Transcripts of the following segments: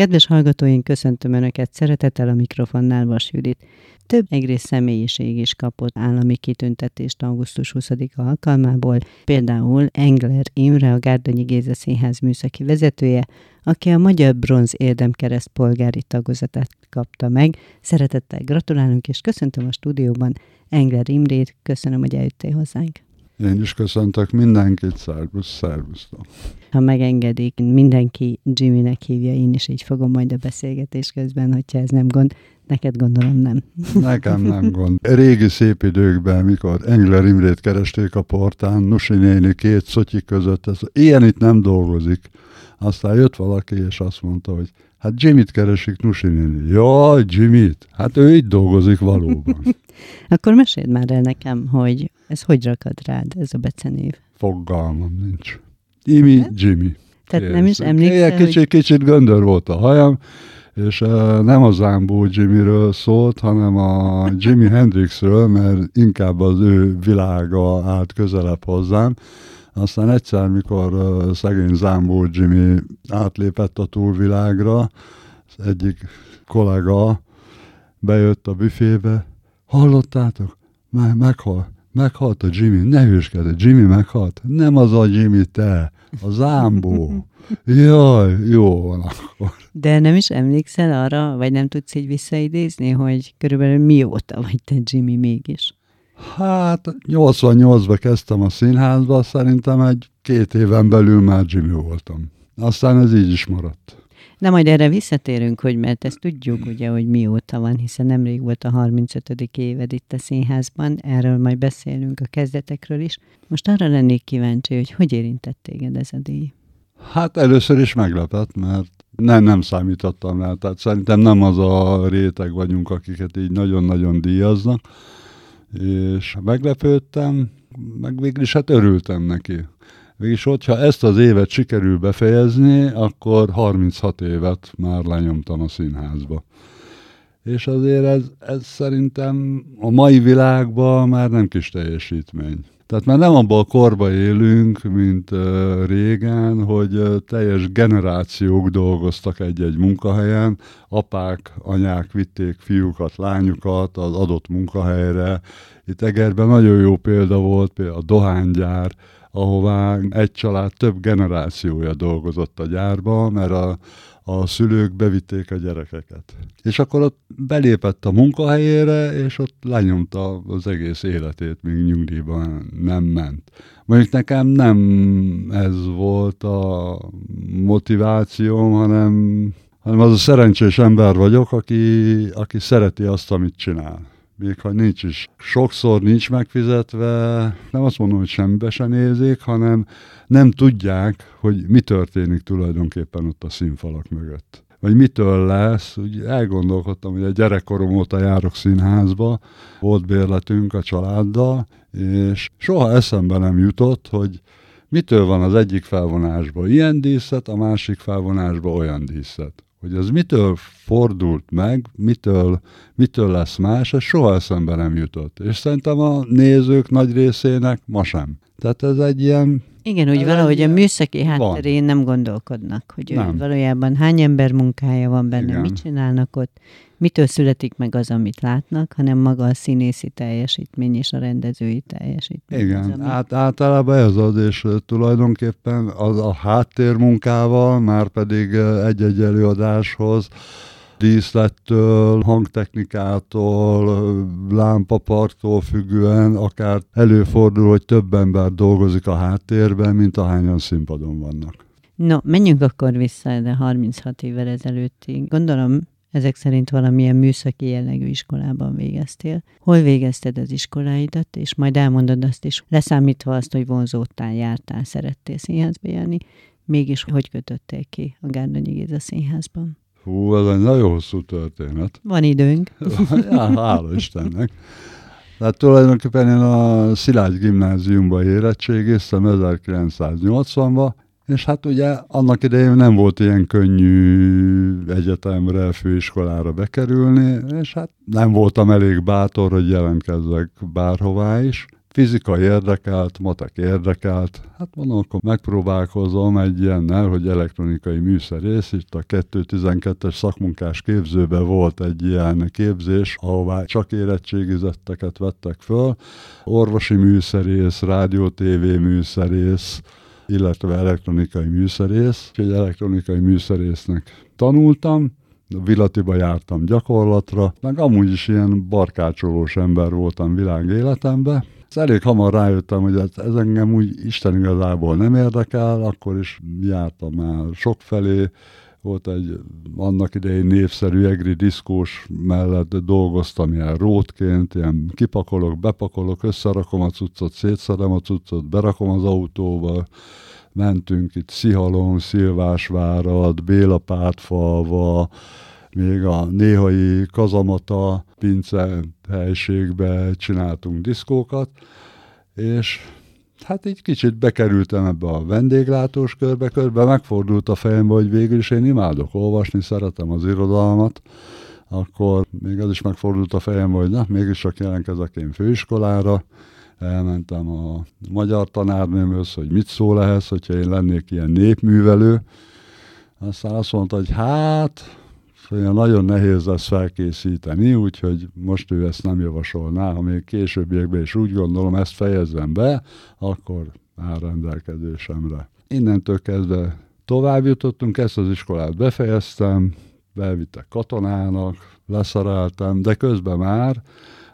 Kedves hallgatóink, köszöntöm Önöket szeretettel a mikrofonnál Vas Judit. Több egrész személyiség is kapott állami kitüntetést augusztus 20 alkalmából, például Engler Imre, a Gárdonyi Géza Színház műszaki vezetője, aki a Magyar Bronz Érdemkereszt polgári tagozatát kapta meg. Szeretettel gratulálunk, és köszöntöm a stúdióban Engler Imrét, köszönöm, hogy eljöttél hozzánk. Én is köszöntök mindenkit, szervusz, szervusztok. Ha megengedik, mindenki Jimmynek hívja, én is így fogom majd a beszélgetés közben, hogyha ez nem gond. Neked gondolom nem. Nekem nem gond. Régi szép időkben, mikor Engler Imrét keresték a portán, Nusi néni két szotyi között, ez, ilyen itt nem dolgozik. Aztán jött valaki, és azt mondta, hogy hát Jimmy-t keresik Nusi néni. Jaj, Jimmy-t? Hát ő itt dolgozik valóban. Akkor meséld már el nekem, hogy ez hogy rakad rád, ez a becenév? Fogalmam nincs. Imi, hát? Jimmy. Tehát nem is emlékszel, kicsit, hogy... kicsit göndör volt a hajam, és uh, nem a Zambó Jimmyről szólt, hanem a Jimi Hendrixről, mert inkább az ő világa állt közelebb hozzám. Aztán egyszer, mikor uh, szegény Zambó Jimmy átlépett a túlvilágra, az egyik kollega bejött a büfébe, hallottátok? Meg, meghal, meghalt a Jimmy, ne hőskedj, Jimmy meghalt. Nem az a Jimmy, te, a Zámbó. Jaj, jó van akkor. De nem is emlékszel arra, vagy nem tudsz így visszaidézni, hogy körülbelül mióta vagy te Jimmy mégis? Hát 88-ban kezdtem a színházba, szerintem egy két éven belül már Jimmy voltam. Aztán ez így is maradt. De majd erre visszatérünk, hogy mert ezt tudjuk ugye, hogy mióta van, hiszen nemrég volt a 35. éved itt a színházban, erről majd beszélünk a kezdetekről is. Most arra lennék kíváncsi, hogy hogy érintett téged ez a díj? Hát először is meglepett, mert nem, nem számítottam rá. Tehát szerintem nem az a réteg vagyunk, akiket így nagyon-nagyon díjaznak. És meglepődtem, meg végül is hát örültem neki. Végülis, hogyha ezt az évet sikerül befejezni, akkor 36 évet már lenyomtam a színházba. És azért ez, ez szerintem a mai világban már nem kis teljesítmény. Tehát már nem abban a korba élünk, mint régen, hogy teljes generációk dolgoztak egy-egy munkahelyen, apák, anyák vitték fiúkat, lányukat az adott munkahelyre. Itt Egerben nagyon jó példa volt, például a dohánygyár, ahová egy család több generációja dolgozott a gyárba, mert a, a szülők bevitték a gyerekeket. És akkor ott belépett a munkahelyére, és ott lenyomta az egész életét, míg nyugdíjban nem ment. Mondjuk nekem nem ez volt a motivációm, hanem, hanem az a szerencsés ember vagyok, aki, aki szereti azt, amit csinál még ha nincs is. Sokszor nincs megfizetve, nem azt mondom, hogy semmibe se nézik, hanem nem tudják, hogy mi történik tulajdonképpen ott a színfalak mögött. Vagy mitől lesz, úgy elgondolkodtam, hogy a gyerekkorom óta járok színházba, volt bérletünk a családdal, és soha eszembe nem jutott, hogy mitől van az egyik felvonásban ilyen díszlet, a másik felvonásban olyan díszlet hogy az mitől fordult meg, mitől, mitől lesz más, ez soha eszembe nem jutott. És szerintem a nézők nagy részének ma sem. Tehát ez egy ilyen... Igen, úgy valahogy a műszaki hátterén nem gondolkodnak, hogy nem. valójában hány ember munkája van benne, Igen. mit csinálnak ott, mitől születik meg az, amit látnak, hanem maga a színészi teljesítmény és a rendezői teljesítmény. Igen, az, ami... át, általában ez az, és tulajdonképpen az a háttérmunkával, már pedig egy-egy előadáshoz díszlettől, hangtechnikától, lámpapartól függően akár előfordul, hogy több ember dolgozik a háttérben, mint ahányan színpadon vannak. No, menjünk akkor vissza de 36 évvel ezelőttig. Gondolom, ezek szerint valamilyen műszaki jellegű iskolában végeztél. Hol végezted az iskoláidat, és majd elmondod azt is, leszámítva azt, hogy vonzódtál, jártál, szerettél színházba járni, mégis hogy kötöttél ki a Gárdonyi Géza színházban? Hú, ez egy nagyon hosszú történet. Van időnk. ja, hála Istennek. Tehát tulajdonképpen én a Szilágy gimnáziumba érettségéztem 1980-ban, és hát ugye annak idején nem volt ilyen könnyű egyetemre, főiskolára bekerülni, és hát nem voltam elég bátor, hogy jelentkezzek bárhová is. Fizika érdekelt, matek érdekelt, hát mondom, akkor megpróbálkozom egy ilyennel, hogy elektronikai műszerész, itt a 212-es szakmunkás képzőben volt egy ilyen képzés, ahová csak érettségizetteket vettek föl, orvosi műszerész, rádió-tévé műszerész, illetve elektronikai műszerész, egy elektronikai műszerésznek tanultam, Vilatiba jártam gyakorlatra, meg amúgy is ilyen barkácsolós ember voltam világ életemben, elég hamar rájöttem, hogy ez, ez engem úgy Isten igazából nem érdekel, akkor is jártam már sokfelé, volt egy annak idején népszerű egri diszkós mellett dolgoztam ilyen rótként, ilyen kipakolok, bepakolok, összerakom a cuccot, szétszedem a cuccot, berakom az autóba, mentünk itt Szihalom, Szilvásvárad, Bélapátfalva, még a néhai kazamata pince helységbe csináltunk diszkókat, és hát így kicsit bekerültem ebbe a vendéglátós körbe, körbe megfordult a fejembe, hogy végül is én imádok olvasni, szeretem az irodalmat, akkor még az is megfordult a fejembe, hogy na, mégis csak jelentkezek én főiskolára, elmentem a magyar tanárnőmhöz, hogy mit szól ehhez, hogyha én lennék ilyen népművelő. Aztán azt mondta, hogy hát, olyan nagyon nehéz lesz felkészíteni, úgyhogy most ő ezt nem javasolná, ha még későbbiekben is úgy gondolom, ezt fejezzem be, akkor áll rendelkezésemre. Innentől kezdve tovább jutottunk, ezt az iskolát befejeztem, belvittek katonának, leszereltem, de közben már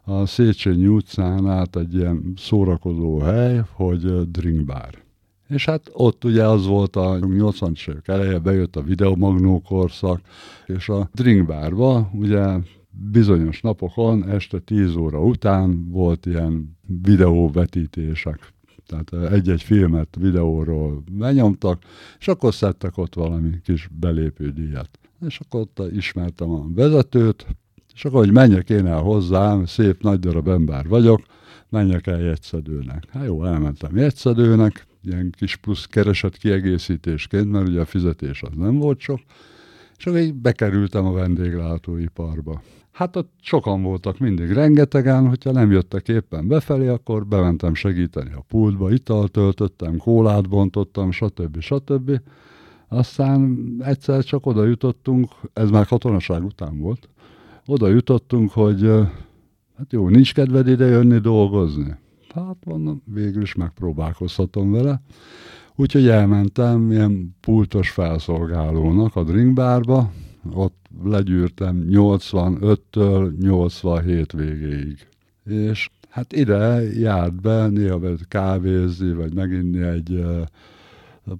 a Széchenyi utcán át egy ilyen szórakozó hely, hogy drinkbar. És hát ott ugye az volt a 80-as évek eleje, bejött a videomagnó korszak, és a drinkbárba ugye bizonyos napokon, este 10 óra után volt ilyen videóvetítések. Tehát egy-egy filmet videóról benyomtak, és akkor szedtek ott valami kis belépődíjat. És akkor ott ismertem a vezetőt, és akkor, hogy menjek én el hozzám, szép nagy darab ember vagyok, menjek el jegyszedőnek. Hát jó, elmentem jegyszedőnek, ilyen kis plusz kereset kiegészítésként, mert ugye a fizetés az nem volt sok, és akkor így bekerültem a vendéglátóiparba. Hát ott sokan voltak mindig rengetegen, hogyha nem jöttek éppen befelé, akkor bementem segíteni a pultba, italt töltöttem, kólát bontottam, stb. stb. Aztán egyszer csak oda jutottunk, ez már katonaság után volt, oda jutottunk, hogy hát jó, nincs kedved ide jönni dolgozni hát mondom, végül is megpróbálkozhatom vele. Úgyhogy elmentem ilyen pultos felszolgálónak a drinkbárba, ott legyűrtem 85-től 87 végéig. És hát ide járt be, néha kávézni, vagy meginni egy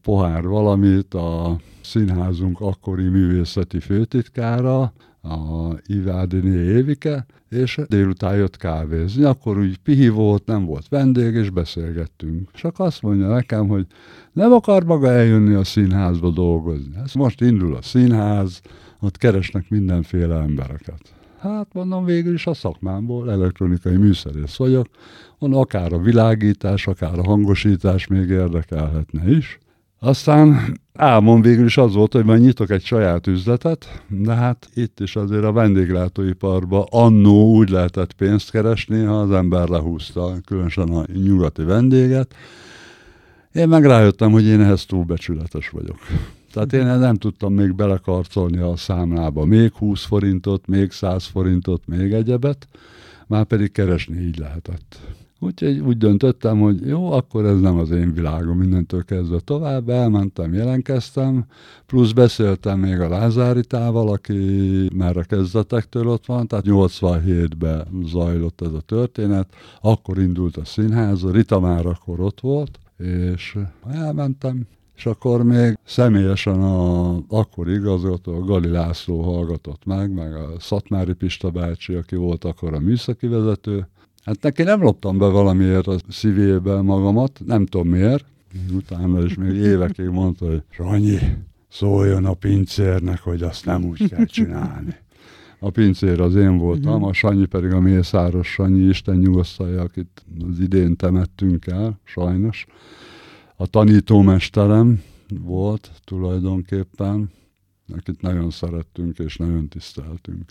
pohár valamit a színházunk akkori művészeti főtitkára, a Ivádiné Évike, és délután jött kávézni, akkor úgy pihi volt, nem volt vendég, és beszélgettünk. Csak azt mondja nekem, hogy nem akar maga eljönni a színházba dolgozni. Ez most indul a színház, ott keresnek mindenféle embereket. Hát mondom, végül is a szakmámból elektronikai műszerész vagyok, on akár a világítás, akár a hangosítás még érdekelhetne is. Aztán álmom végül is az volt, hogy majd nyitok egy saját üzletet, de hát itt is azért a vendéglátóiparban annó úgy lehetett pénzt keresni, ha az ember lehúzta, különösen a nyugati vendéget. Én meg rájöttem, hogy én ehhez túlbecsületes vagyok. Tehát én nem tudtam még belekarcolni a számlába még 20 forintot, még 100 forintot, még egyebet, már pedig keresni így lehetett. Úgyhogy úgy döntöttem, hogy jó, akkor ez nem az én világom, mindentől kezdve tovább, elmentem, jelentkeztem, plusz beszéltem még a Lázáritával, aki már a kezdetektől ott van, tehát 87-ben zajlott ez a történet, akkor indult a színház, a Rita már akkor ott volt, és elmentem, és akkor még személyesen a akkor igazgató, a Gali László hallgatott meg, meg a Szatmári Pista bácsi, aki volt akkor a műszaki vezető, Hát neki nem loptam be valamiért a szívébe magamat, nem tudom miért. Utána is még évekig mondta, hogy Sanyi, szóljon a pincérnek, hogy azt nem úgy kell csinálni. A pincér az én voltam, a Sanyi pedig a Mészáros Sanyi, Isten nyugosztalja, akit az idén temettünk el, sajnos. A tanítómesterem volt tulajdonképpen, akit nagyon szerettünk és nagyon tiszteltünk.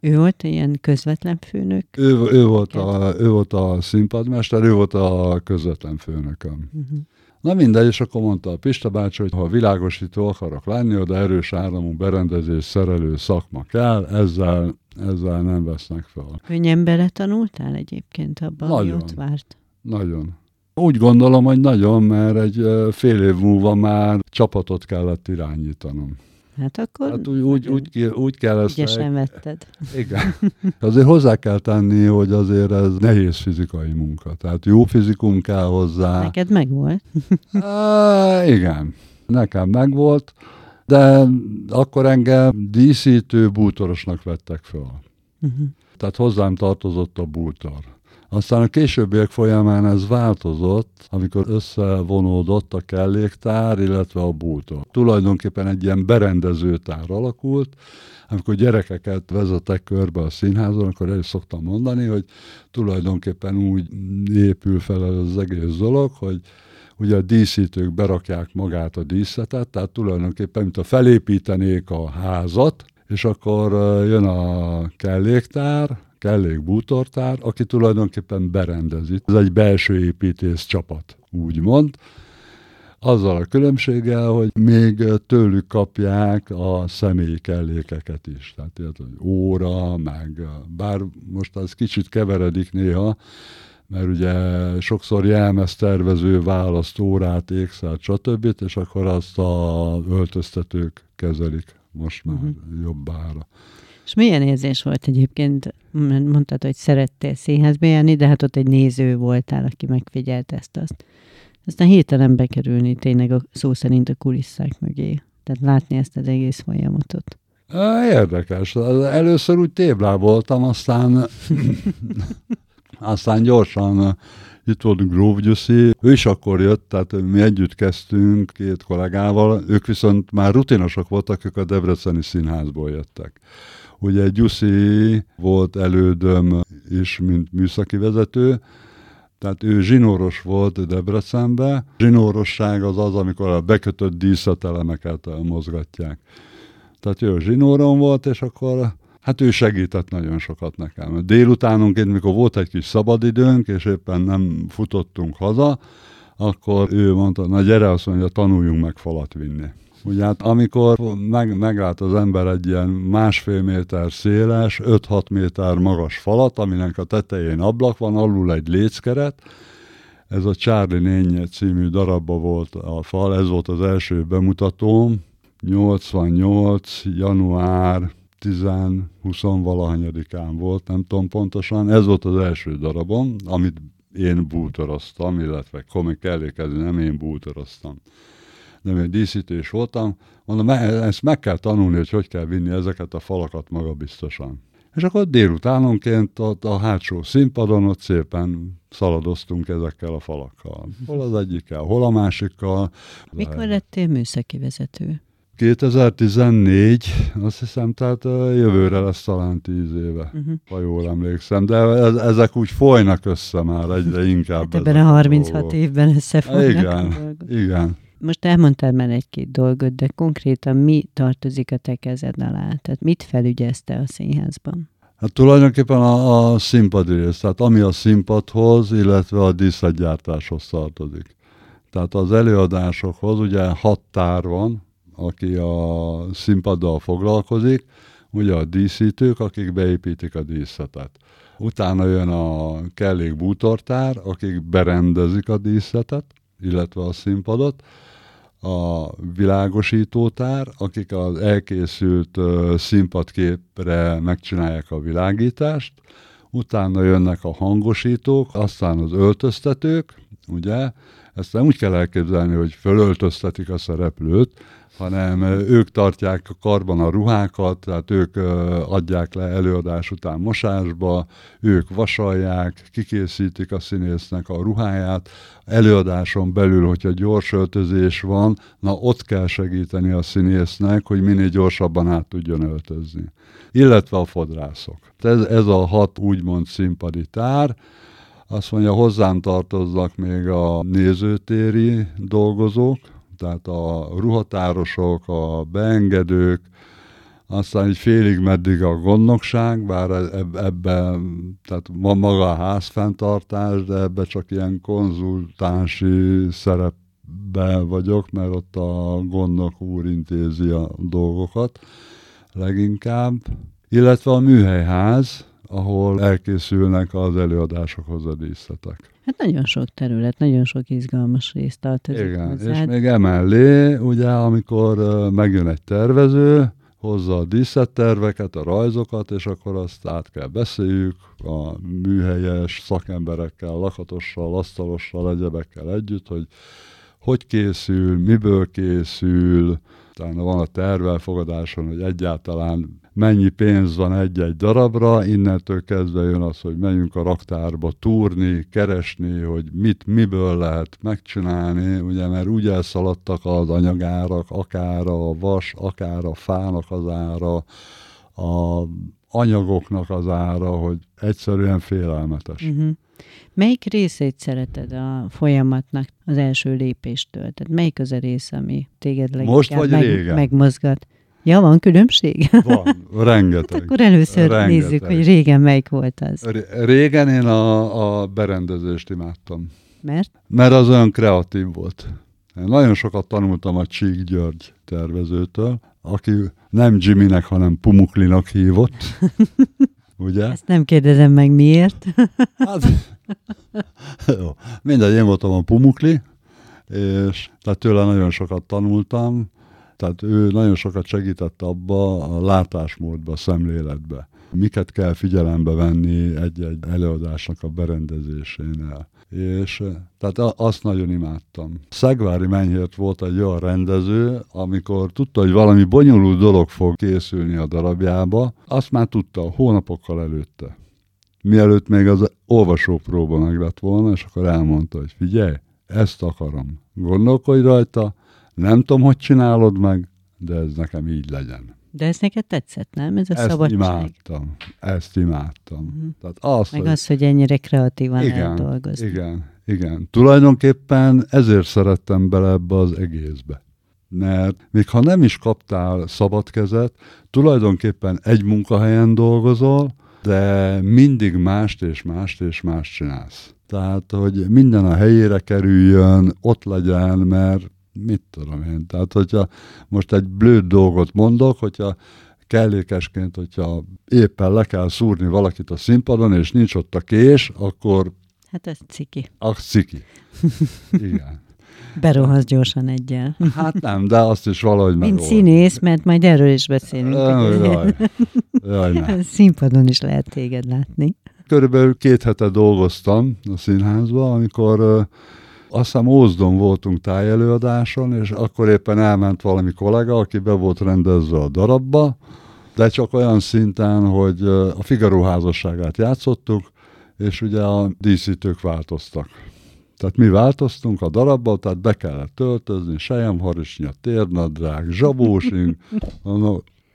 Ő volt ilyen közvetlen főnök? Ő, ő, volt, a, ő volt a színpadmester, ő volt a közvetlen főnököm. Uh-huh. Na mindegy, és akkor mondta a Pista bácsi, hogy ha világosító akarok lenni, oda erős áramú berendezés szerelő szakma kell, ezzel, ezzel nem vesznek fel. Könnyen beletanultál egyébként abban, nagyon, ami ott várt? Nagyon. Úgy gondolom, hogy nagyon, mert egy fél év múlva már csapatot kellett irányítanom. Hát akkor... Hát úgy, úgy, úgy, úgy kell ezt... Ügyesen vetted. Igen. Azért hozzá kell tenni, hogy azért ez nehéz fizikai munka. Tehát jó fizikum kell hozzá. Neked megvolt? uh, igen. Nekem megvolt, de akkor engem díszítő bútorosnak vettek fel. Uh-huh. Tehát hozzám tartozott a bútor. Aztán a későbbiek folyamán ez változott, amikor összevonódott a kelléktár, illetve a bútor. Tulajdonképpen egy ilyen berendezőtár alakult, amikor gyerekeket vezetek körbe a színházon, akkor el is szoktam mondani, hogy tulajdonképpen úgy épül fel az egész dolog, hogy ugye a díszítők berakják magát a díszletet, tehát tulajdonképpen, mint a felépítenék a házat, és akkor jön a kelléktár, kellék bútortár, aki tulajdonképpen berendezi. Ez egy belső építész csapat, úgymond. Azzal a különbséggel, hogy még tőlük kapják a személyi kellékeket is. Tehát ilyet, hogy óra, meg bár most az kicsit keveredik néha, mert ugye sokszor jelmeztervező választ órát, ékszert, stb. és akkor azt a öltöztetők kezelik most már uh-huh. jobbára. És milyen érzés volt egyébként? Mondtad, hogy szerettél színházba járni, de hát ott egy néző voltál, aki megfigyelt ezt azt. Aztán hirtelen bekerülni tényleg a szó szerint a kulisszák mögé. Tehát látni ezt az egész folyamatot. Érdekes. Először úgy téblá voltam, aztán, aztán gyorsan itt volt Grove Gyuszi, ő is akkor jött, tehát mi együtt kezdtünk két kollégával, ők viszont már rutinosok voltak, ők a Debreceni színházból jöttek. Ugye Gyuszi volt elődöm is, mint műszaki vezető, tehát ő zsinóros volt Debrecenbe. Zsinórosság az az, amikor a bekötött díszletelemeket mozgatják. Tehát ő zsinóron volt, és akkor hát ő segített nagyon sokat nekem. Délutánonként, mikor volt egy kis szabadidőnk, és éppen nem futottunk haza, akkor ő mondta, na gyere, azt mondja, tanuljunk meg falat vinni. Ugye hát amikor meg, meglát az ember egy ilyen másfél méter széles, 5-6 méter magas falat, aminek a tetején ablak van, alul egy léckeret, ez a Charlie Nénye című darabba volt a fal, ez volt az első bemutatóm, 88. január 10-20 valahanyadikán volt, nem tudom pontosan, ez volt az első darabom, amit én bútoroztam, illetve komik kellékezni, nem én bútoroztam nem egy díszítés voltam, mondom, ezt meg kell tanulni, hogy hogy kell vinni ezeket a falakat magabiztosan. És akkor délutánonként ott a hátsó színpadon ott szépen szaladoztunk ezekkel a falakkal. Hol az egyikkel, hol a másikkal. Mikor lettél műszaki vezető? 2014, azt hiszem, tehát jövőre lesz talán tíz éve, uh-huh. ha jól emlékszem, de ezek úgy folynak össze már egyre inkább. Hát ebben a 36 évben összefolynak. Igen, igen. Most elmondtál már egy-két dolgot, de konkrétan mi tartozik a te kezed alá? Tehát mit felügyezte a színházban? Hát tulajdonképpen a, a színpad rész, tehát ami a színpadhoz, illetve a díszletgyártáshoz tartozik. Tehát az előadásokhoz ugye hat tár van, aki a színpaddal foglalkozik, ugye a díszítők, akik beépítik a díszletet. Utána jön a kellék bútortár, akik berendezik a díszletet, illetve a színpadot, a világosítótár, akik az elkészült színpadképre megcsinálják a világítást, utána jönnek a hangosítók, aztán az öltöztetők, ugye, ezt nem úgy kell elképzelni, hogy fölöltöztetik a szereplőt, hanem ők tartják karban a ruhákat, tehát ők adják le előadás után mosásba, ők vasalják, kikészítik a színésznek a ruháját, előadáson belül, hogyha gyors öltözés van, na ott kell segíteni a színésznek, hogy minél gyorsabban át tudjon öltözni. Illetve a fodrászok. Ez, ez a hat úgymond színpadi tár, azt mondja, hozzám tartoznak még a nézőtéri dolgozók, tehát a ruhatárosok, a beengedők, aztán így félig meddig a gondnokság, bár ebben, tehát van maga a házfenntartás, de ebbe csak ilyen konzultánsi szerepbe vagyok, mert ott a gondnok úr intézi a dolgokat leginkább. Illetve a műhelyház, ahol elkészülnek az előadásokhoz a díszletek. Hát nagyon sok terület, nagyon sok izgalmas részt tartozik Igen, hozzá. és még emellé, ugye, amikor megjön egy tervező, hozza a díszletterveket, a rajzokat, és akkor azt át kell beszéljük a műhelyes szakemberekkel, lakatossal, asztalossal, egyebekkel együtt, hogy hogy készül, miből készül, utána van a tervelfogadáson, hogy egyáltalán mennyi pénz van egy-egy darabra, innentől kezdve jön az, hogy menjünk a raktárba túrni, keresni, hogy mit, miből lehet megcsinálni, ugye, mert úgy elszaladtak az anyagárak, akár a vas, akár a fának az ára, a anyagoknak az ára, hogy egyszerűen félelmetes. Uh-huh. Melyik részét szereted a folyamatnak az első lépéstől? Tehát melyik az a rész, ami téged leginkább Most vagy meg, régen? megmozgat? Ja, van különbség? Van, rengeteg. hát akkor először rengeteg. nézzük, hogy régen melyik volt az. Régen én a, a berendezést imádtam. Mert? Mert az olyan kreatív volt. Én nagyon sokat tanultam a Csík György tervezőtől, aki nem Jimmynek, hanem Pumuklinak hívott. Ugye? Ezt nem kérdezem meg miért. hát, jó. Mindegy, én voltam a Pumukli, és tehát tőle nagyon sokat tanultam, tehát ő nagyon sokat segített abba a látásmódba, a szemléletbe. Miket kell figyelembe venni egy-egy előadásnak a berendezésénél. És tehát azt nagyon imádtam. Szegvári Menyhért volt egy olyan rendező, amikor tudta, hogy valami bonyolult dolog fog készülni a darabjába, azt már tudta hónapokkal előtte. Mielőtt még az olvasópróba meg lett volna, és akkor elmondta, hogy figyelj, ezt akarom. Gondolkodj rajta, nem tudom, hogy csinálod meg, de ez nekem így legyen. De ez neked tetszett, nem? Ez a ezt szabadság. imádtam. Ezt imádtam. Uh-huh. Tehát az, meg hogy... az, hogy ennyire kreatívan igen, dolgozni. Igen, igen. Tulajdonképpen ezért szerettem bele ebbe az egészbe. Mert még ha nem is kaptál szabad kezet, tulajdonképpen egy munkahelyen dolgozol, de mindig mást és mást és mást csinálsz. Tehát, hogy minden a helyére kerüljön, ott legyen, mert mit tudom én. Tehát, hogyha most egy blőd dolgot mondok, hogyha kellékesként, hogyha éppen le kell szúrni valakit a színpadon, és nincs ott a kés, akkor... Hát ez ciki. A ciki. Igen. Berohasz gyorsan egyel. Hát nem, de azt is valahogy Mint színész, mert majd erről is beszélünk. Jaj, jaj, jaj Színpadon is lehet téged látni. Körülbelül két hete dolgoztam a színházban, amikor azt hiszem Ózdon voltunk tájelőadáson, és akkor éppen elment valami kollega, aki be volt rendezve a darabba, de csak olyan szinten, hogy a Figaro házasságát játszottuk, és ugye a díszítők változtak. Tehát mi változtunk a darabba, tehát be kellett töltözni, sejemharisnya, térnadrág, zsabósink,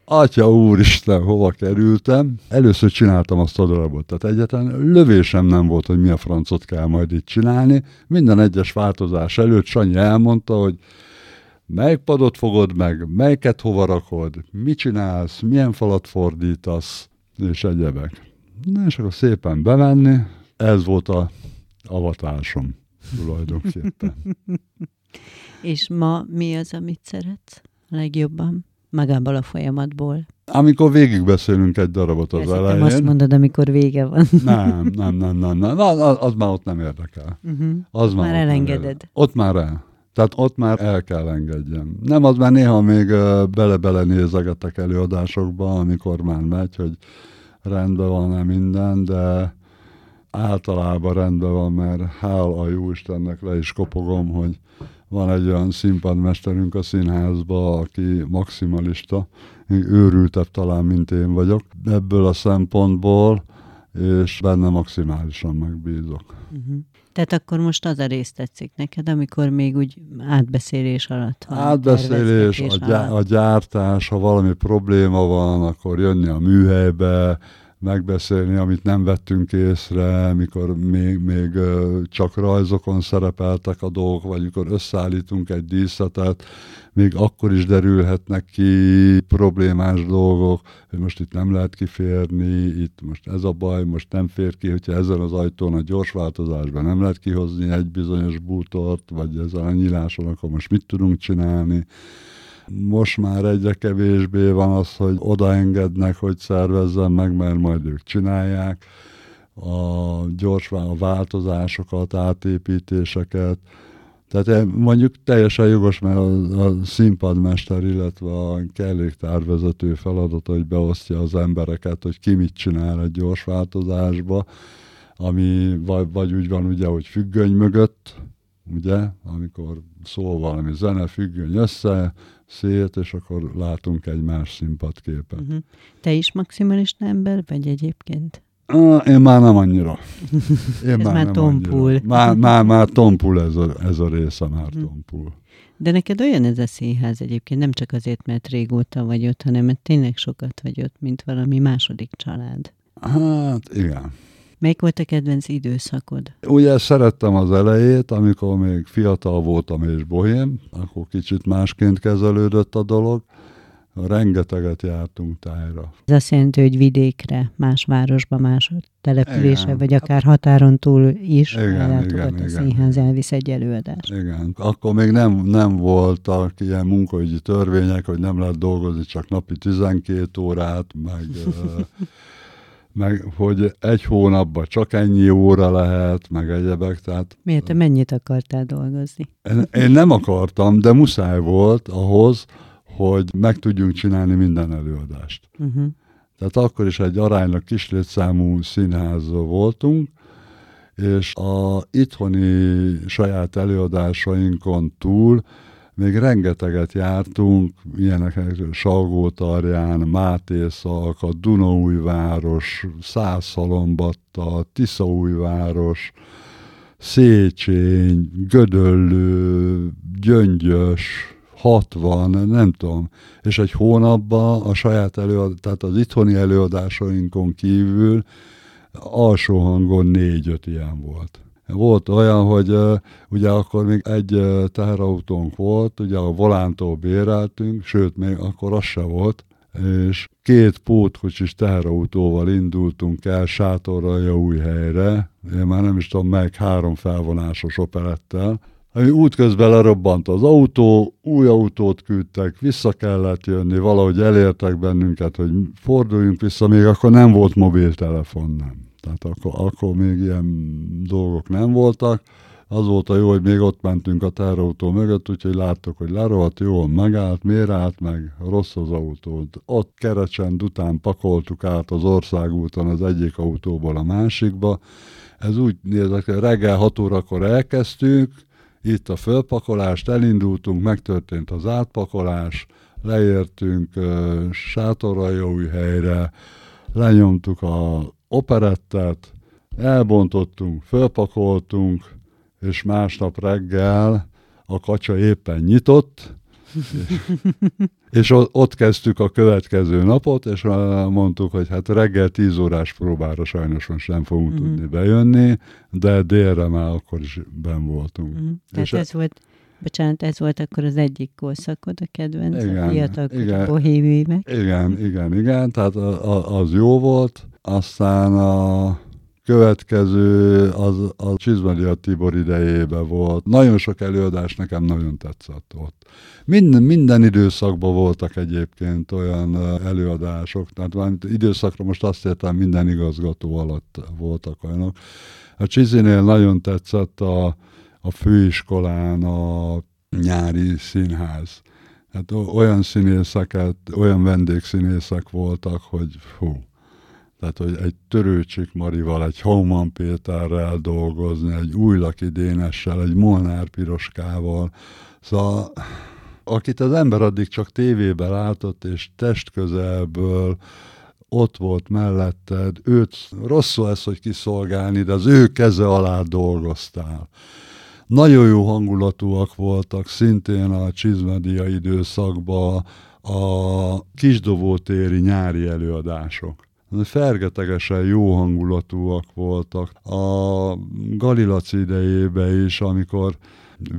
Atya úristen, hova kerültem. Először csináltam azt a darabot, tehát egyetlen lövésem nem volt, hogy mi a francot kell majd itt csinálni. Minden egyes változás előtt Sanyi elmondta, hogy melyik padot fogod meg, melyiket hova rakod, mit csinálsz, milyen falat fordítasz, és egyebek. Na és akkor szépen bemenni, ez volt a avatásom tulajdonképpen. és ma mi az, amit szeretsz legjobban? Magából a folyamatból. Amikor végigbeszélünk egy darabot az Ezt elején. azt mondod, amikor vége van. Nem, nem, nem, nem, nem. Az, az már ott nem érdekel. Uh-huh. Az már, már elengeded. Ott már el. Tehát ott már el kell engedjem. Nem, az már néha még bele-bele nézegetek előadásokba, amikor már megy, hogy rendben van-e minden, de általában rendben van, mert hál a jó Istennek le is kopogom, hogy van egy olyan színpadmesterünk a színházba, aki maximalista, őrültebb talán, mint én vagyok ebből a szempontból, és benne maximálisan megbízok. Uh-huh. Tehát akkor most az a rész tetszik neked, amikor még úgy átbeszélés alatt van. Átbeszélés, a, gyá- a gyártás, ha valami probléma van, akkor jönni a műhelybe, megbeszélni, amit nem vettünk észre, mikor még, még csak rajzokon szerepeltek a dolgok, vagy mikor összeállítunk egy díszletet, még akkor is derülhetnek ki problémás dolgok, hogy most itt nem lehet kiférni, itt most ez a baj, most nem fér ki, hogyha ezen az ajtón a gyors változásban nem lehet kihozni egy bizonyos bútort, vagy ezen a nyíláson, akkor most mit tudunk csinálni. Most már egyre kevésbé van az, hogy odaengednek, hogy szervezzen meg, mert majd ők csinálják. A gyors a változásokat, átépítéseket, tehát eh, mondjuk teljesen jogos, mert a, a színpadmester, illetve a kelléktárvezető feladata, hogy beosztja az embereket, hogy ki mit csinál egy gyors változásba, ami vagy, vagy úgy van ugye, hogy függöny mögött, ugye, amikor szól valami zene, függöny össze, szét, és akkor látunk egy más színpadképet. Uh-huh. Te is maximalista ember vagy egyébként? Én már nem annyira. Én ez már, már tompul. Már, már, már tompul ez a, ez a része, már hm. tompul. De neked olyan ez a színház egyébként, nem csak azért, mert régóta vagy ott, hanem mert tényleg sokat vagy ott, mint valami második család. Hát, igen. Melyik volt a kedvenc időszakod? Ugye szerettem az elejét, amikor még fiatal voltam és bohém, akkor kicsit másként kezelődött a dolog rengeteget jártunk tájra. Ez azt jelenti, hogy vidékre, más városba, más településre, igen. vagy akár határon túl is igen, igen, a színház elvisz egy előadást. Igen, akkor még nem, nem voltak ilyen munkaügyi törvények, hogy nem lehet dolgozni csak napi 12 órát, meg meg hogy egy hónapban csak ennyi óra lehet, meg egyebek, tehát... Miért te mennyit akartál dolgozni? Én, én nem akartam, de muszáj volt ahhoz, hogy meg tudjunk csinálni minden előadást. Uh-huh. Tehát akkor is egy aránylag kis létszámú színház voltunk, és a itthoni saját előadásainkon túl még rengeteget jártunk, ilyenek Salgótarján, Mátészak, a Dunaújváros, Szászalombatta, Tiszaújváros, Széchény, Gödöllő, Gyöngyös, 60, nem tudom, és egy hónapban a saját előadás, tehát az itthoni előadásainkon kívül alsó hangon négy-öt ilyen volt. Volt olyan, hogy ugye akkor még egy teherautónk volt, ugye a volántól béreltünk, sőt, még akkor az se volt, és két pótkocsis teherautóval indultunk el sátorra új helyre, én már nem is tudom meg, három felvonásos operettel, ami útközben lerobbant az autó, új autót küldtek, vissza kellett jönni, valahogy elértek bennünket, hogy forduljunk vissza, még akkor nem volt mobiltelefon, nem. Tehát akkor, akkor még ilyen dolgok nem voltak. Az volt a jó, hogy még ott mentünk a terrautó mögött, úgyhogy láttuk, hogy lerohadt, jól megállt, miért állt meg, rossz az autó. Ott kerecsend után pakoltuk át az országúton az egyik autóból a másikba. Ez úgy nézett, hogy reggel 6 órakor elkezdtük, itt a fölpakolást, elindultunk, megtörtént az átpakolás, leértünk uh, helyre, lenyomtuk a operettet, elbontottunk, fölpakoltunk, és másnap reggel a kacsa éppen nyitott, és ott kezdtük a következő napot, és mondtuk, hogy hát reggel 10 órás próbára sajnos most nem fogunk uh-huh. tudni bejönni, de délre már akkor is ben voltunk. Uh-huh. Tehát és ez e... volt, bocsánat, ez volt akkor az egyik korszakod, a kedvenc, igen, a fiatal igen, bohémi Igen, igen, igen, tehát az jó volt, aztán a következő az a Csizmadia Tibor idejében volt. Nagyon sok előadás nekem nagyon tetszett ott. Minden, minden időszakban voltak egyébként olyan előadások, tehát van időszakra most azt értem, minden igazgató alatt voltak olyanok. A Csizinél nagyon tetszett a, a főiskolán a nyári színház. Hát olyan színészeket, olyan vendégszínészek voltak, hogy hú, tehát, hogy egy Törőcsik Marival, egy Hauman Péterrel dolgozni, egy Újlaki Dénessel, egy Molnár Piroskával. Szóval akit az ember addig csak tévébe látott, és testközelből ott volt melletted, őt rosszul ez, hogy kiszolgálni, de az ő keze alá dolgoztál. Nagyon jó hangulatúak voltak szintén a Csizmedia időszakban a kisdobótéri nyári előadások fergetegesen jó hangulatúak voltak. A Galilaci idejében is, amikor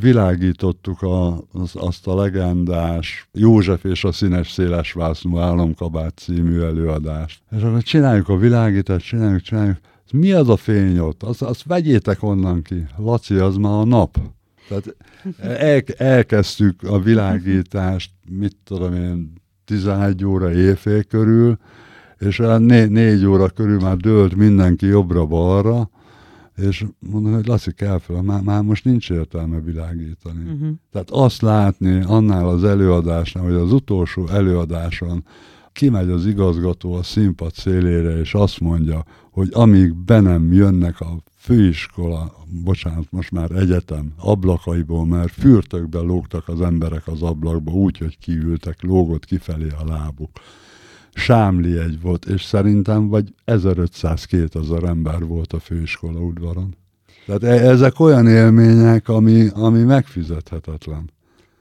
világítottuk a, az, azt a legendás József és a színes széles vásznú államkabát című előadást. És akkor csináljuk a világítást, csináljuk, csináljuk. Mi az a fény ott? Azt, azt vegyétek onnan ki. Laci, az már a nap. Tehát el, elkezdtük a világítást, mit tudom én, 11 óra éjfél körül, és né, négy óra körül már dőlt mindenki jobbra-balra, és mondom, hogy Laci, kell fel, már, már most nincs értelme világítani. Uh-huh. Tehát azt látni annál az előadásnál, hogy az utolsó előadáson kimegy az igazgató a színpad szélére, és azt mondja, hogy amíg be nem jönnek a főiskola, bocsánat, most már egyetem ablakaiból, mert fürtökbe lógtak az emberek az ablakba, úgy, hogy kiültek, lógott kifelé a lábuk. Sámli egy volt, és szerintem vagy 1500-2000 ember volt a főiskola udvaron. Tehát e- ezek olyan élmények, ami, ami megfizethetetlen.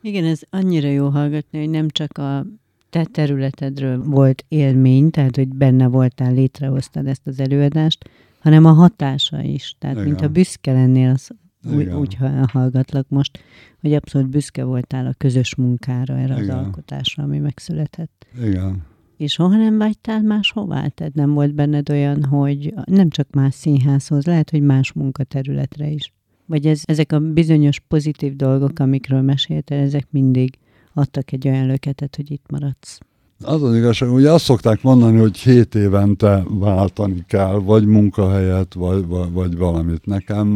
Igen, ez annyira jó hallgatni, hogy nem csak a te területedről volt élmény, tehát hogy benne voltál, létrehoztad ezt az előadást, hanem a hatása is. Tehát, Igen. mintha büszke lennél, az, úgy, úgy hallgatlak most, hogy abszolút büszke voltál a közös munkára, erre Igen. az alkotásra, ami megszületett. Igen. És soha nem vágytál máshová? Tehát nem volt benned olyan, hogy nem csak más színházhoz, lehet, hogy más munkaterületre is. Vagy ez, ezek a bizonyos pozitív dolgok, amikről meséltél, ezek mindig adtak egy olyan löketet, hogy itt maradsz. Az az igazság, ugye azt szokták mondani, hogy hét évente váltani kell, vagy munkahelyet, vagy, vagy, vagy valamit. Nekem,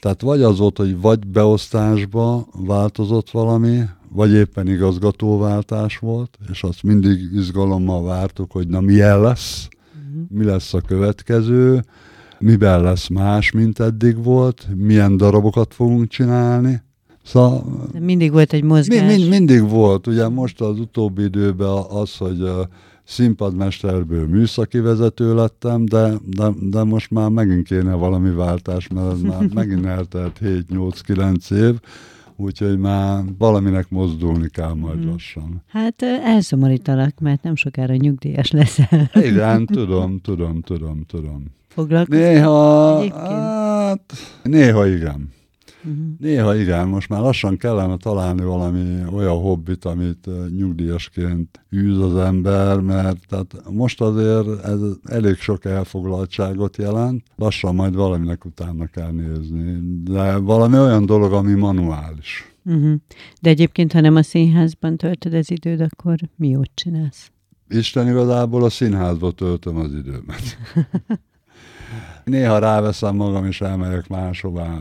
tehát vagy az volt, hogy vagy beosztásba változott valami, vagy éppen igazgatóváltás volt, és azt mindig izgalommal vártuk, hogy na milyen lesz, uh-huh. mi lesz a következő, miben lesz más, mint eddig volt, milyen darabokat fogunk csinálni. Szóval, De mindig volt egy mozgás. Mind, mind, mindig volt. Ugye most az utóbbi időben az, hogy színpadmesterből műszaki vezető lettem, de, de, de most már megint kéne valami váltás, mert már megint eltelt 7-8-9 év, úgyhogy már valaminek mozdulni kell majd hmm. lassan. Hát elszomorítalak, mert nem sokára nyugdíjas leszel. Igen, tudom, tudom, tudom, tudom. Foglalkozol Néha, hát, néha igen. Uh-huh. Néha igen, most már lassan kellene találni valami olyan hobbit, amit nyugdíjasként űz az ember, mert tehát most azért ez elég sok elfoglaltságot jelent, lassan majd valaminek utána kell nézni, de valami olyan dolog, ami manuális. Uh-huh. De egyébként, ha nem a színházban töltöd az időd, akkor mi jót csinálsz? Isten igazából a színházba töltöm az időmet. Néha ráveszem magam, és elmegyek máshová,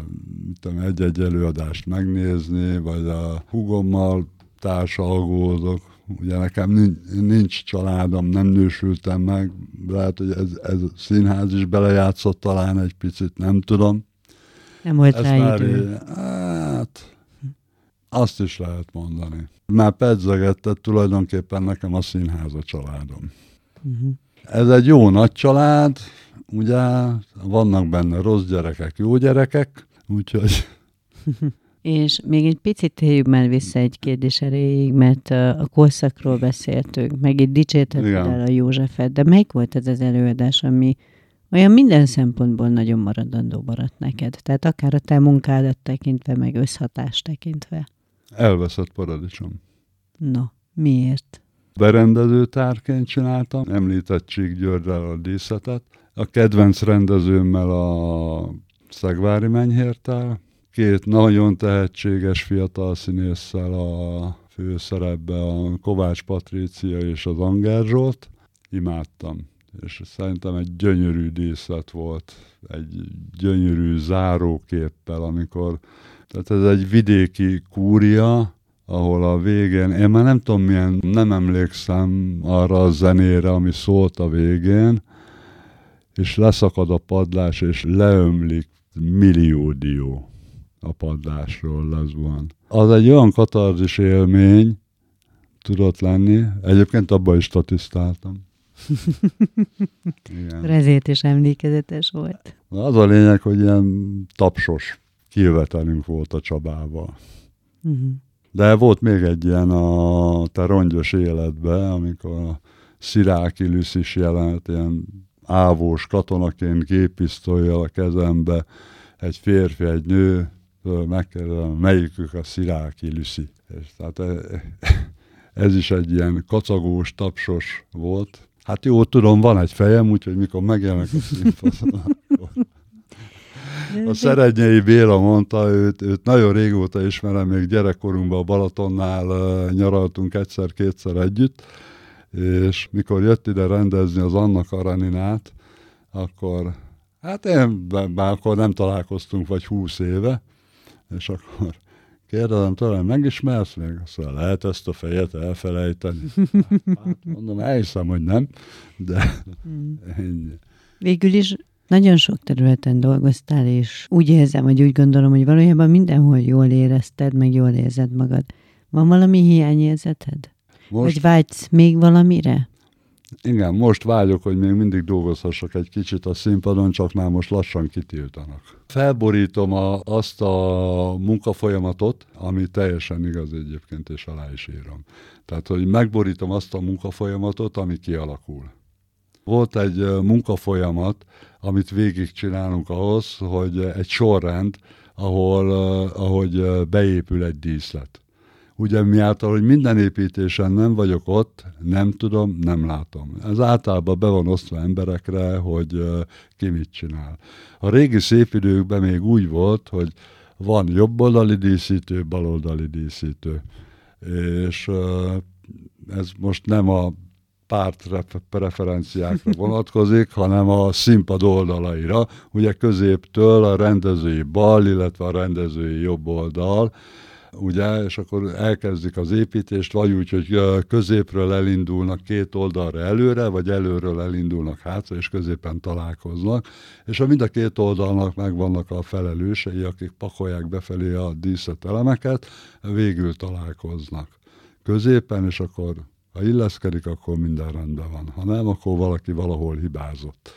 tudom, egy-egy előadást megnézni, vagy a hugommal társalgódok. Ugye nekem nincs, nincs családom, nem nősültem meg, lehet, hogy ez, ez a színház is belejátszott talán egy picit, nem tudom. Nem volt Ezt rá már idő. hát, azt is lehet mondani. Már pedzegetett tulajdonképpen nekem a színház a családom. Uh-huh. Ez egy jó nagy család, ugye vannak benne rossz gyerekek, jó gyerekek, úgyhogy... És még egy picit térjük már vissza egy kérdés erejéig, mert a korszakról beszéltünk, meg itt dicsértetted el a Józsefet, de melyik volt ez az előadás, ami olyan minden szempontból nagyon maradandó maradt neked? Tehát akár a te munkádat tekintve, meg összhatást tekintve. Elveszett paradicsom. No, miért? Berendezőtárként csináltam, említett Csík Györgyel a díszetet, a kedvenc rendezőmmel a Szegvári Menyhértel, két nagyon tehetséges fiatal színésszel a főszerepbe, a Kovács Patrícia és az Anger Zsolt. Imádtam, és szerintem egy gyönyörű díszlet volt, egy gyönyörű záróképpel, amikor, tehát ez egy vidéki kúria, ahol a végén, én már nem tudom milyen, nem emlékszem arra a zenére, ami szólt a végén, és leszakad a padlás, és leömlik millió dió a padlásról, az van. Az egy olyan katarzis élmény tudott lenni, egyébként abban is statisztáltam. Igen. Rezét is emlékezetes volt. Az a lényeg, hogy ilyen tapsos kivetelünk volt a Csabával. Uh-huh. De volt még egy ilyen a te rongyos életben, amikor a Sziráki Lüsz is jelent, ilyen ávós katonaként géppisztolyjal a kezembe, egy férfi, egy nő, megkérdezem, melyikük a Sziráki Lüszi. És tehát ez is egy ilyen kacagós, tapsos volt. Hát jó, tudom, van egy fejem, úgyhogy mikor megjelenek a színpadon, A Szerednyei Béla mondta, őt, őt nagyon régóta ismerem, még gyerekkorunkban a Balatonnál nyaraltunk egyszer-kétszer együtt, és mikor jött ide rendezni az Anna Karaninát, akkor, hát én bár akkor nem találkoztunk, vagy húsz éve, és akkor kérdezem tőlem, megismersz még? Azt mondja, lehet ezt a fejet elfelejteni? Hát, mondom, elhiszem, hogy nem, de hmm. ennyi. Végül is nagyon sok területen dolgoztál, és úgy érzem, vagy úgy gondolom, hogy valójában mindenhol jól érezted, meg jól érzed magad. Van valami hiányérzeted? Most... Vagy vágysz még valamire? Igen, most vágyok, hogy még mindig dolgozhassak egy kicsit a színpadon, csak már most lassan kitiltanak. Felborítom a, azt a munkafolyamatot, ami teljesen igaz egyébként, és alá is írom. Tehát, hogy megborítom azt a munkafolyamatot, ami kialakul. Volt egy munkafolyamat, amit végigcsinálunk ahhoz, hogy egy sorrend, ahol, ahogy beépül egy díszlet. Ugye miáltal, hogy minden építésen nem vagyok ott, nem tudom, nem látom. Ez általában be van osztva emberekre, hogy ki mit csinál. A régi szép időkben még úgy volt, hogy van jobboldali díszítő, baloldali díszítő. És ez most nem a párt preferenciákra vonatkozik, hanem a színpad oldalaira. Ugye középtől a rendezői bal, illetve a rendezői jobb oldal, ugye, és akkor elkezdik az építést, vagy úgy, hogy középről elindulnak két oldalra előre, vagy előről elindulnak hátra, és középen találkoznak, és a mind a két oldalnak megvannak a felelősei, akik pakolják befelé a díszletelemeket, végül találkoznak középen, és akkor ha illeszkedik, akkor minden rendben van. Ha nem, akkor valaki valahol hibázott.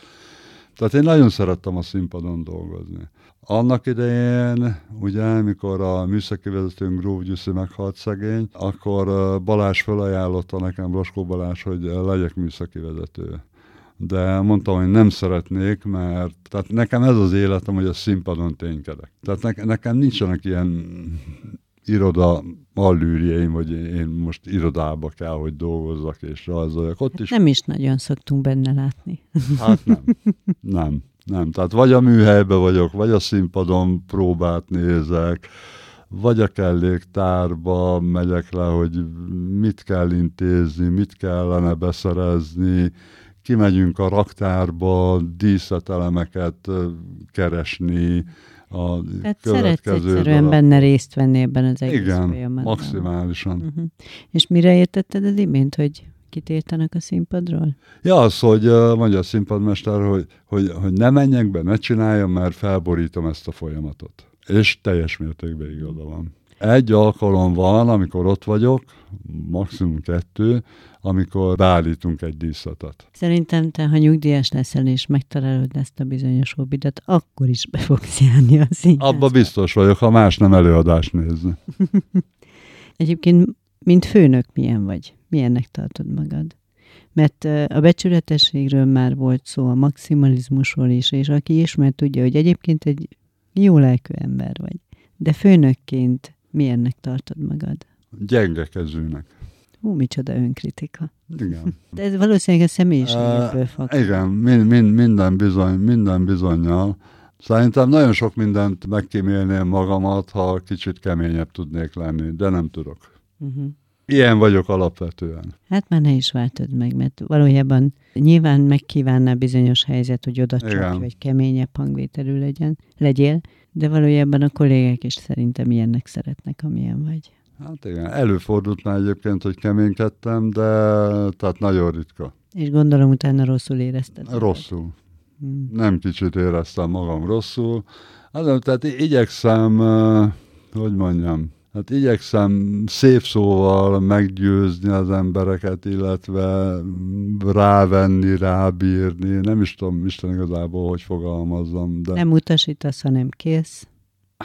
Tehát én nagyon szerettem a színpadon dolgozni. Annak idején, ugye, mikor a műszaki vezetőnk Gróf Gyuszi meghalt szegény, akkor Balázs felajánlotta nekem, Roskó Balázs, hogy legyek műszaki vezető. De mondtam, hogy nem szeretnék, mert tehát nekem ez az életem, hogy a színpadon ténykedek. Tehát ne, nekem nincsenek ilyen iroda allűrjeim, hogy én most irodába kell, hogy dolgozzak és rajzoljak. Ott is... Nem is nagyon szoktunk benne látni. Hát nem, nem, nem. Tehát vagy a műhelyben vagyok, vagy a színpadon próbát nézek, vagy a kelléktárba megyek le, hogy mit kell intézni, mit kellene beszerezni, kimegyünk a raktárba díszletelemeket keresni, a Tehát szeretsz egyszerűen benne részt venni ebben az egész Igen, folyamatban. maximálisan. Uh-huh. És mire értetted az imént, hogy kitértenek a színpadról? Ja, az, hogy mondja a színpadmester, hogy, hogy, hogy ne menjek be, ne csináljam, mert felborítom ezt a folyamatot. És teljes mértékben igaza van. Egy alkalom van, amikor ott vagyok, maximum kettő, amikor beállítunk egy díszletet. Szerintem te, ha nyugdíjas leszel és megtalálod ezt a bizonyos hobbidat, akkor is be fogsz járni a színházba. Abba biztos vagyok, ha más nem előadást nézni. Egyébként, mint főnök milyen vagy? Milyennek tartod magad? Mert a becsületességről már volt szó, a maximalizmusról is, és aki ismer tudja, hogy egyébként egy jó lelkű ember vagy. De főnökként milyennek tartod magad? Gyenge kezűnek. Hú, micsoda önkritika. Igen. De ez valószínűleg a személyiségből uh, fog. Igen, mind, mind, minden, bizony, minden bizonyal. Szerintem nagyon sok mindent megkímélném magamat, ha kicsit keményebb tudnék lenni, de nem tudok. Uh-huh. Ilyen vagyok alapvetően. Hát már ne is váltod meg, mert valójában nyilván megkívánná bizonyos helyzet, hogy oda csak, vagy keményebb hangvételű legyen, legyél, de valójában a kollégák is szerintem ilyennek szeretnek, amilyen vagy. Hát igen, előfordult már egyébként, hogy keménykedtem, de tehát nagyon ritka. És gondolom utána rosszul érezted. Rosszul. Hmm. Nem kicsit éreztem magam rosszul. Hát, tehát igyekszem, hogy mondjam, hát igyekszem szép szóval meggyőzni az embereket, illetve rávenni, rábírni. Nem is tudom Isten igazából, hogy fogalmazzam. De... Nem utasítasz, hanem kész.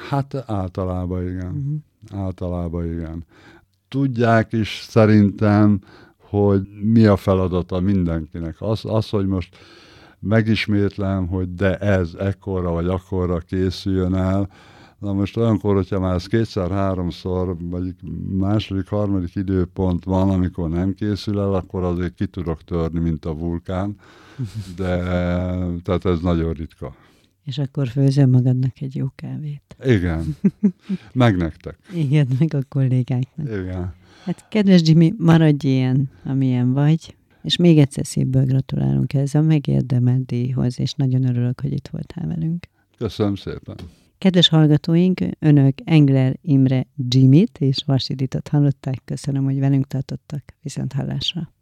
Hát általában igen. Uh-huh. Általában igen. Tudják is szerintem, hogy mi a feladata mindenkinek. Az, az hogy most megismétlem, hogy de ez ekkorra vagy akkorra készüljön el, Na most olyankor, hogyha már ez kétszer-háromszor, vagy második, harmadik időpont van, amikor nem készül el, akkor azért ki tudok törni, mint a vulkán, de tehát ez nagyon ritka. És akkor főzöl magadnak egy jó kávét. Igen. Meg nektek. Igen, meg a kollégáknak. Igen. Hát kedves Jimmy, maradj ilyen, amilyen vagy, és még egyszer szívből gratulálunk ez a megérdemelt díjhoz, és nagyon örülök, hogy itt voltál velünk. Köszönöm szépen. Kedves hallgatóink, önök Engler Imre Jimmy-t és Vasiditot hallották. Köszönöm, hogy velünk tartottak. Viszont hallásra.